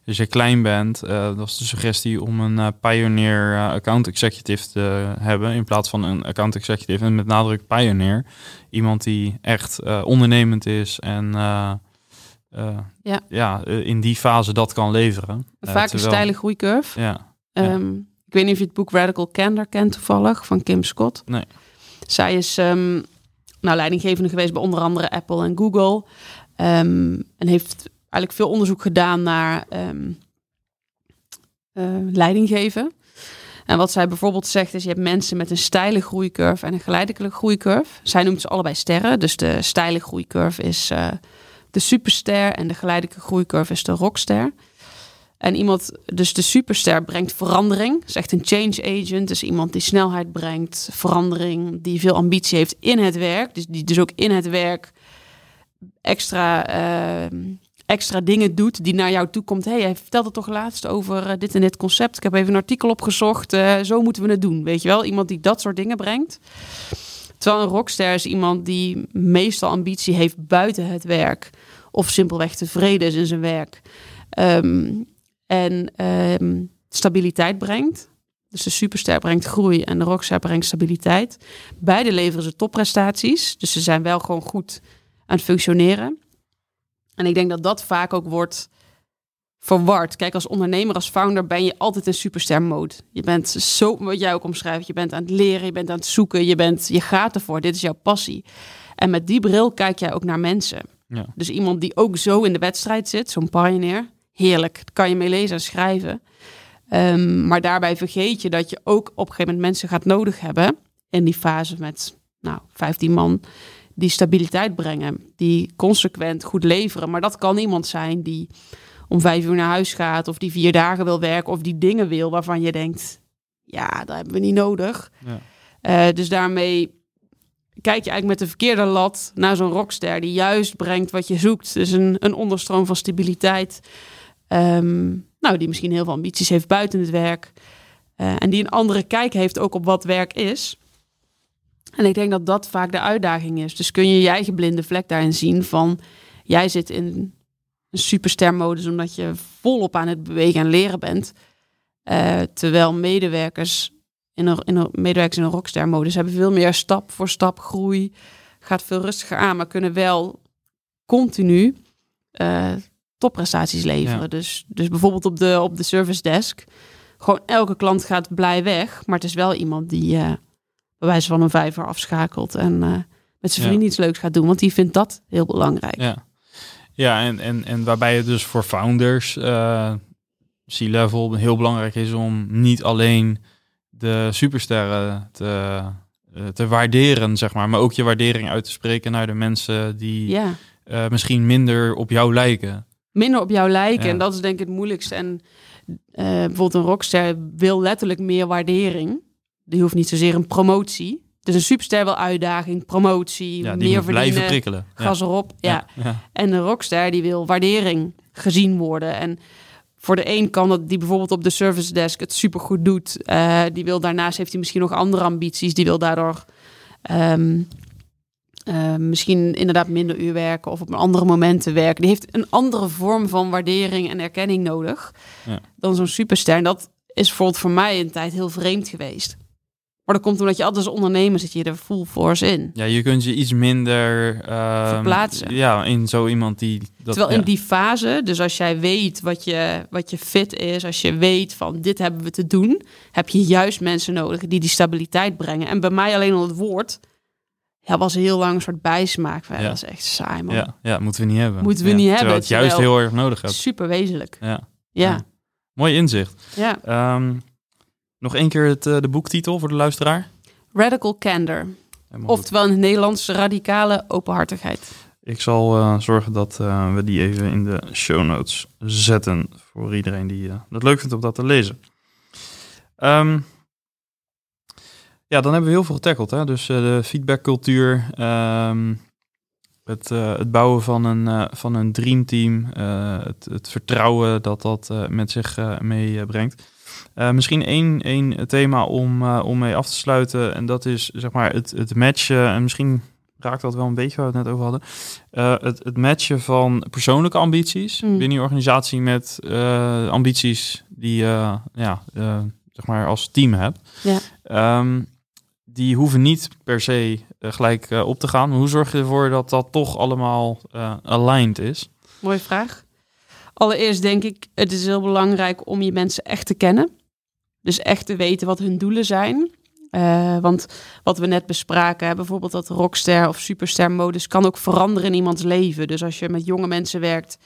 Als je klein bent, eh, dat was de suggestie om een eh, pioneer eh, account executive te hebben. In plaats van een account executive. En met nadruk pioneer. Iemand die echt ondernemend is en Ja. ja, in die fase dat kan leveren. Vaak een terwijl- steile groeicurve. Ja, Ehm, ik weet niet of je het boek Radical Candor kent toevallig, van Kim Scott. Nee. Zij is ehm, nou, leidinggevende geweest bij onder andere Apple en Google. Ehm, en heeft eigenlijk veel onderzoek gedaan naar ehm eh, leidinggeven. En wat zij bijvoorbeeld zegt is, je hebt mensen met een steile groeicurve en een geleidelijke groeicurve. Zij noemt ze allebei sterren. Dus de steile groeicurve is eh, de superster en de geleidelijke groeicurve is de rockster. En iemand, dus de superster brengt verandering. Is echt een change agent. Dus iemand die snelheid brengt, verandering, die veel ambitie heeft in het werk. Dus die dus ook in het werk extra, eh, extra dingen doet die naar jou toe komt. hey, jij vertelde toch laatst over eh, dit en dit concept. Ik heb even een artikel opgezocht. eh, zo moeten we het doen. Weet je wel? Iemand die dat soort dingen brengt. Terwijl een rockster is iemand die meestal ambitie heeft buiten het werk. Of simpelweg tevreden is in zijn werk. Ehm, en ehm, stabiliteit brengt. Dus de superster brengt groei en de rockster brengt stabiliteit. Beide leveren ze topprestaties. Dus ze zijn wel gewoon goed aan het functioneren. En ik denk dat dat vaak ook wordt verward. Kijk, als ondernemer, als founder ben je altijd in superster mode. Je bent zo, wat jij ook omschrijft, je bent aan het leren, je bent aan het zoeken, je, bent, je gaat ervoor. Dit is jouw passie. En met die bril kijk jij ook naar mensen. Ja. Dus iemand die ook zo in de wedstrijd zit, zo'n pioneer, heerlijk. Daar kan je mee lezen en schrijven. Ehm, maar daarbij vergeet je dat je ook op een gegeven moment mensen gaat nodig hebben in die fase met nou, 15 man die stabiliteit brengen, die consequent goed leveren. Maar dat kan iemand zijn die om vijf uur naar huis gaat of die vier dagen wil werken of die dingen wil waarvan je denkt, ja, dat hebben we niet nodig. Ja. Eh, dus daarmee kijk je eigenlijk met de verkeerde lat naar zo'n rockster die juist brengt wat je zoekt. Dus een, een onderstroom van stabiliteit. Ehm, nou, die misschien heel veel ambities heeft buiten het werk. Eh, en die een andere kijk heeft ook op wat werk is. En ik denk dat dat vaak de uitdaging is. Dus kun je je eigen blinde vlek daarin zien van... jij zit in een superstermodus omdat je volop aan het bewegen en leren bent. Eh, terwijl medewerkers in een, in een, medewerkers in een rockstermodus hebben veel meer stap voor stap groei. Gaat veel rustiger aan, maar kunnen wel continu eh, topprestaties leveren. Ja. Dus, dus bijvoorbeeld op de, op de service desk gewoon elke klant gaat blij weg. Maar het is wel iemand die eh bij wijze van een vijver afschakelt en eh, met zijn Ja. vrienden iets leuks gaat doen. Want die vindt dat heel belangrijk. Ja, ja en, en, en waarbij het dus voor founders eh C-level heel belangrijk is om niet alleen de supersterren te, eh, te waarderen, zeg maar, maar ook je waardering uit te spreken naar de mensen die Ja. misschien minder op jou lijken. minder op jou lijken. Ja. En dat is denk ik het moeilijkste. En bijvoorbeeld een rockster wil letterlijk meer waardering. Die hoeft niet zozeer een promotie. Dus een superster wil uitdaging, promotie, Ja, die meer verdienen, prikkelen. Ja. gas erop. Ja. ja. En een rockster die wil waardering gezien worden. En voor de een kan dat die bijvoorbeeld op de service desk het supergoed doet. Eh, die wil daarnaast heeft hij misschien nog andere ambities. Die wil daardoor ehm, eh, misschien inderdaad minder uur werken of op andere momenten werken. Die heeft een andere vorm van waardering en erkenning nodig Ja. dan zo'n superster. En dat is bijvoorbeeld voor mij een tijd heel vreemd geweest. Maar dat komt omdat je altijd als ondernemer zit je er full force in. Ja, je kunt je iets minder ehm, Verplaatsen. Ja, in zo iemand die dat. Terwijl ja. in die fase, dus als jij weet wat je, wat je fit is, als je weet van dit hebben we te doen, heb je juist mensen nodig die die stabiliteit brengen. En bij mij alleen al het woord, ja, was heel lang een soort bijsmaak. Ja. Dat is echt saai, man. Ja, ja, moeten we niet hebben. Moeten we Ja, niet Terwijl hebben, het juist terwijl- heel erg nodig hebt. Super wezenlijk. Ja. Ja, Ja. Mooi inzicht. ja. Ehm, nog één keer het, eh, de boektitel voor de luisteraar. Radical candor. Oftewel in het Nederlands radicale openhartigheid. Ik zal eh, zorgen dat eh, we die even in de show notes zetten. Voor iedereen die het leuk vindt om dat te lezen. Ehm, ja, dan hebben we heel veel getackled. Hè? Dus de feedbackcultuur. ehm, het, het bouwen van een, van een dreamteam. het, het vertrouwen dat dat met zich meebrengt. Eh, misschien één, één thema om, eh, om mee af te sluiten. En dat is zeg maar het, het matchen. En misschien raakt dat wel een beetje waar we het net over hadden. Eh, het, het matchen van persoonlijke ambities Mm. binnen je organisatie met ambities die je ja, zeg maar als team hebt. Ja. Ehm, die hoeven niet per se gelijk op te gaan. Maar hoe zorg je ervoor dat dat toch allemaal aligned is? Mooie vraag. Allereerst denk ik, het is heel belangrijk om je mensen echt te kennen. Dus echt te weten wat hun doelen zijn. Eh, want wat we net bespraken, bijvoorbeeld dat rockster of superster modus kan ook veranderen in iemands leven. Dus als je met jonge mensen werkt,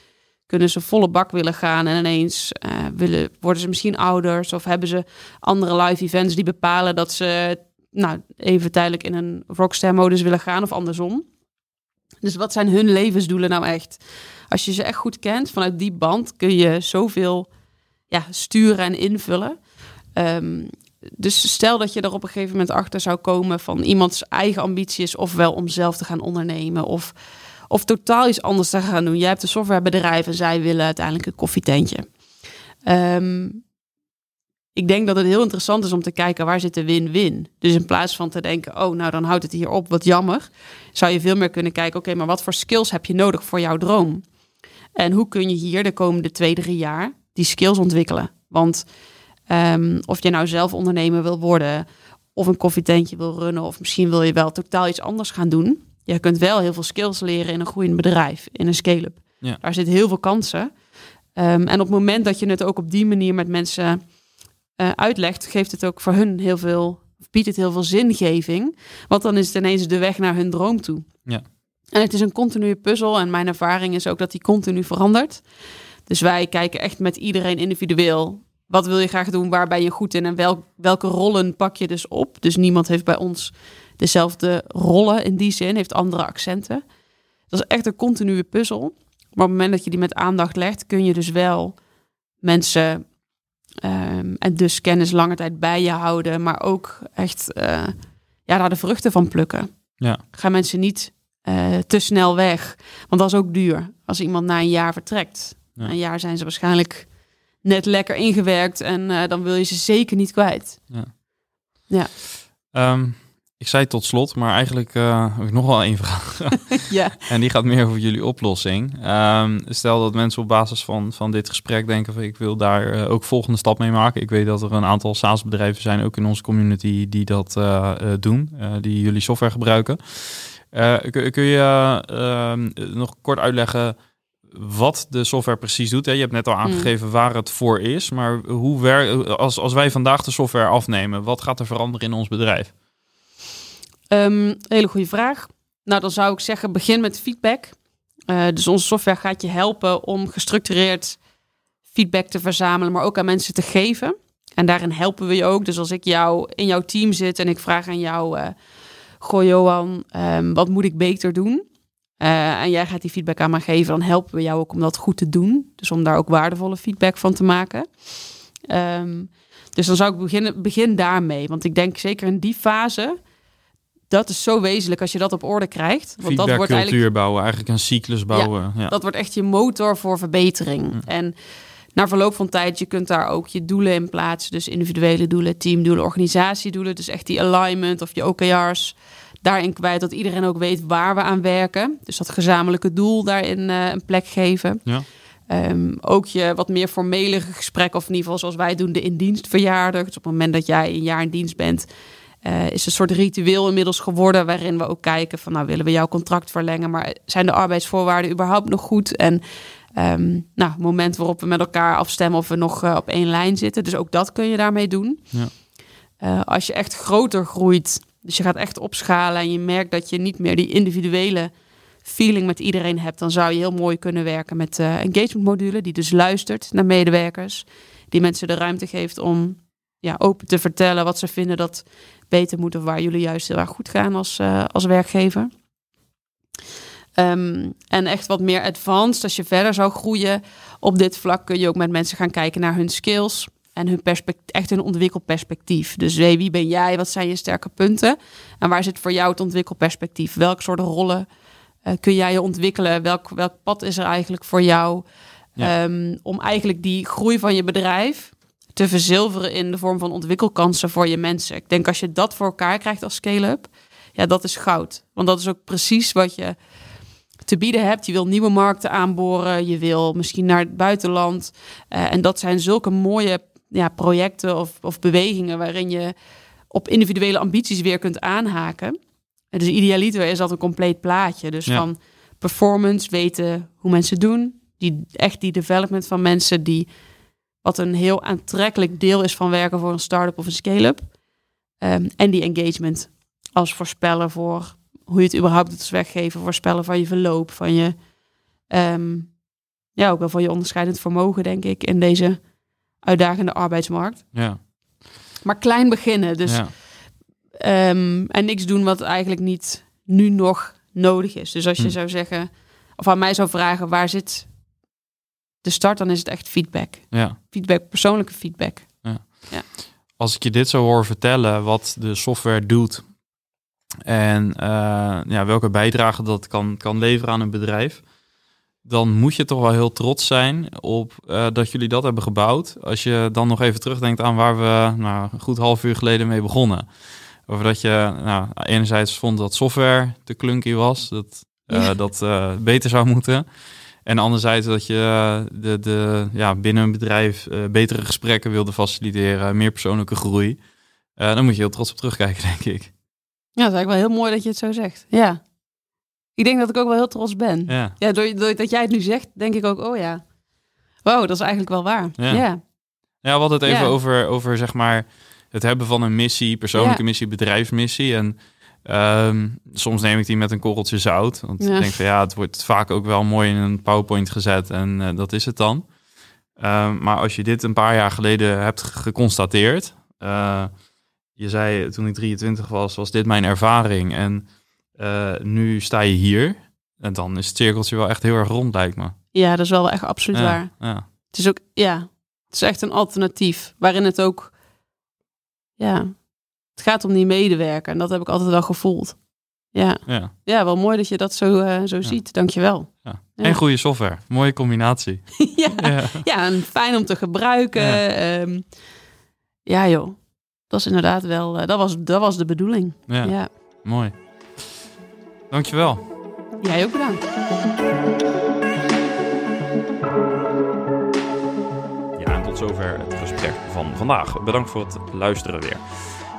kunnen ze volle bak willen gaan en ineens eh, willen, worden ze misschien ouders of hebben ze andere live events die bepalen dat ze nou, even tijdelijk in een rockster modus willen gaan of andersom. Dus wat zijn hun levensdoelen nou echt? Als je ze echt goed kent, vanuit die band kun je zoveel ja, sturen en invullen. Ehm, dus stel dat je er op een gegeven moment achter zou komen van iemands eigen ambitie is ofwel om zelf te gaan ondernemen of, of totaal iets anders te gaan doen. Jij hebt een softwarebedrijf en zij willen uiteindelijk een koffietentje. Ehm, ik denk dat het heel interessant is om te kijken waar zit de win-win. Dus in plaats van te denken, oh nou dan houdt het hier op, wat jammer. Zou je veel meer kunnen kijken, oké, maar wat voor skills heb je nodig voor jouw droom? En hoe kun je hier de komende twee, drie jaar die skills ontwikkelen? Want ehm, of je nou zelf ondernemer wil worden, of een koffietentje wil runnen, of misschien wil je wel totaal iets anders gaan doen. Je kunt wel heel veel skills leren in een groeiend bedrijf, in een scale-up. Ja. Daar zitten heel veel kansen. Ehm, en op het moment dat je het ook op die manier met mensen eh, uitlegt, geeft het ook voor hun heel veel, of biedt het heel veel zingeving. Want dan is het ineens de weg naar hun droom toe. Ja. En het is een continue puzzel. En mijn ervaring is ook dat die continu verandert. Dus wij kijken echt met iedereen individueel. Wat wil je graag doen? Waar ben je goed in? En wel, welke rollen pak je dus op? Dus niemand heeft bij ons dezelfde rollen in die zin, heeft andere accenten. Dat is echt een continue puzzel. Maar op het moment dat je die met aandacht legt, kun je dus wel mensen ehm, en dus kennis lange tijd bij je houden, maar ook echt eh, ja, daar de vruchten van plukken. Ja. Ga mensen niet eh, te snel weg, want dat is ook duur. Als iemand na een jaar vertrekt, Ja. na een jaar zijn ze waarschijnlijk net lekker ingewerkt en eh, dan wil je ze zeker niet kwijt. Ehm, ik zei tot slot, maar eigenlijk eh, heb ik nog wel één vraag. ja. En die gaat meer over jullie oplossing. Ehm, stel dat mensen op basis van, van dit gesprek denken van ik wil daar eh, ook volgende stap mee maken. Ik weet dat er een aantal SaaS-bedrijven zijn, ook in onze community, die dat doen, die jullie software gebruiken. Kun, kun je ehm, nog kort uitleggen wat de software precies doet. Hè? Je hebt net al aangegeven waar het voor is. Maar hoe wer als, als wij vandaag de software afnemen, wat gaat er veranderen in ons bedrijf? Um, hele goede vraag. Nou, dan zou ik zeggen, begin met feedback. Uh, dus onze software gaat je helpen om gestructureerd feedback te verzamelen, maar ook aan mensen te geven. En daarin helpen we je ook. Dus als ik jou in jouw team zit en ik vraag aan jou, uh, goh Johan, um, wat moet ik beter doen? Uh, en jij gaat die feedback aan mij geven, dan helpen we jou ook om dat goed te doen. Dus om daar ook waardevolle feedback van te maken. Um, dus dan zou ik beginnen, begin daarmee. Want ik denk zeker in die fase dat is zo wezenlijk als je dat op orde krijgt. Want dat wordt eigenlijk bouwen, eigenlijk een cyclus bouwen. Ja, Dat wordt echt je motor voor verbetering. En na verloop van tijd, je kunt daar ook je doelen in plaatsen. Dus individuele doelen, teamdoelen, organisatiedoelen. Dus echt die alignment of je OKR's daarin kwijt. Dat iedereen ook weet waar we aan werken. Dus dat gezamenlijke doel daarin uh, een plek geven. Ja. Um, ook je wat meer formele gesprek, of in ieder geval zoals wij doen, de in-dienstverjaardag. Dus op het moment dat jij een jaar in dienst bent, uh, is een soort ritueel inmiddels geworden waarin we ook kijken van nou willen we jouw contract verlengen, maar zijn de arbeidsvoorwaarden überhaupt nog goed? En um, nou, het moment waarop we met elkaar afstemmen of we nog uh, op één lijn zitten. Dus ook dat kun je daarmee doen. Ja. Uh, als je echt groter groeit, dus je gaat echt opschalen en je merkt dat je niet meer die individuele feeling met iedereen hebt, dan zou je heel mooi kunnen werken met uh, engagement module, die dus luistert naar medewerkers, die mensen de ruimte geeft om ja, open te vertellen wat ze vinden dat beter moet of waar jullie juist heel erg goed gaan als, uh, als werkgever. Um, en echt wat meer advanced, als je verder zou groeien op dit vlak, kun je ook met mensen gaan kijken naar hun skills en hun perspectief, echt hun ontwikkelperspectief. Dus wie ben jij, wat zijn je sterke punten en waar zit voor jou het ontwikkelperspectief? Welke soort rollen uh, kun jij je ontwikkelen? Welk, welk pad is er eigenlijk voor jou? Ja. Um, om eigenlijk die groei van je bedrijf te verzilveren in de vorm van ontwikkelkansen voor je mensen. Ik denk als je dat voor elkaar krijgt als scale-up, ja, dat is goud. Want dat is ook precies wat je te bieden hebt. Je wil nieuwe markten aanboren, je wil misschien naar het buitenland. Uh, en dat zijn zulke mooie ja, projecten of, of bewegingen waarin je op individuele ambities weer kunt aanhaken. En dus idealiter is dat een compleet plaatje. Dus ja. van performance, weten hoe mensen doen, die, echt die development van mensen die wat een heel aantrekkelijk deel is van werken voor een start-up of een scale-up. Um, en die engagement als voorspeller voor hoe je het überhaupt doet als weggeven, voorspellen van je verloop, van je, um, ja, ook wel van je onderscheidend vermogen, denk ik, in deze uitdagende arbeidsmarkt. Ja. Maar klein beginnen, dus ja. um, en niks doen wat eigenlijk niet nu nog nodig is. Dus als je hm. zou zeggen, of aan mij zou vragen, waar zit de start, dan is het echt feedback. Ja. Feedback, persoonlijke feedback. Ja. ja. Als ik je dit zo hoor vertellen, wat de software doet en uh, ja, welke bijdrage dat kan, kan leveren aan een bedrijf, dan moet je toch wel heel trots zijn op uh, dat jullie dat hebben gebouwd. Als je dan nog even terugdenkt aan waar we nou, een goed half uur geleden mee begonnen. Over dat je nou, enerzijds vond dat software te clunky was, dat uh, ja. dat beter zou moeten. En anderzijds dat je eh, de, de, ja, binnen een bedrijf betere gesprekken wilde faciliteren, meer persoonlijke groei. Dan moet je heel trots op terugkijken, denk ik. Ja, dat is eigenlijk wel heel mooi dat je het zo zegt. Ja. Ik denk dat ik ook wel heel trots ben. Ja. ja door, door dat jij het nu zegt, denk ik ook, oh ja. Wow, dat is eigenlijk wel waar. Ja. Ja, ja we hadden het even ja. over, over, zeg maar, het hebben van een missie, persoonlijke ja. missie, bedrijfsmissie. En Um, soms neem ik die met een korreltje zout. Want ik denk van ja, het wordt vaak ook wel mooi in een PowerPoint gezet en uh, dat is het dan. Um, maar als je dit een paar jaar geleden hebt geconstateerd. Uh, je zei toen ik 23 was, was dit mijn ervaring. En uh, nu sta je hier. En dan is het cirkeltje wel echt heel erg rond, lijkt me. Ja, dat is wel echt absoluut ja, waar. Ja. Het is ook, ja, het is echt een alternatief. Waarin het ook, ja, het gaat om die medewerker. En dat heb ik altijd wel gevoeld. Ja, ja. ja wel mooi dat je dat zo, uh, zo ziet. Dankjewel. Ja. Ja. En goede software. Mooie combinatie. ja. ja. En fijn om te gebruiken. Ja, um, ja joh. Dat is inderdaad wel... Uh, dat, was, dat was de bedoeling. Ja. ja. Mooi. Dankjewel. Jij ook bedankt. Ja, en tot zover het gesprek van vandaag. Bedankt voor het luisteren weer.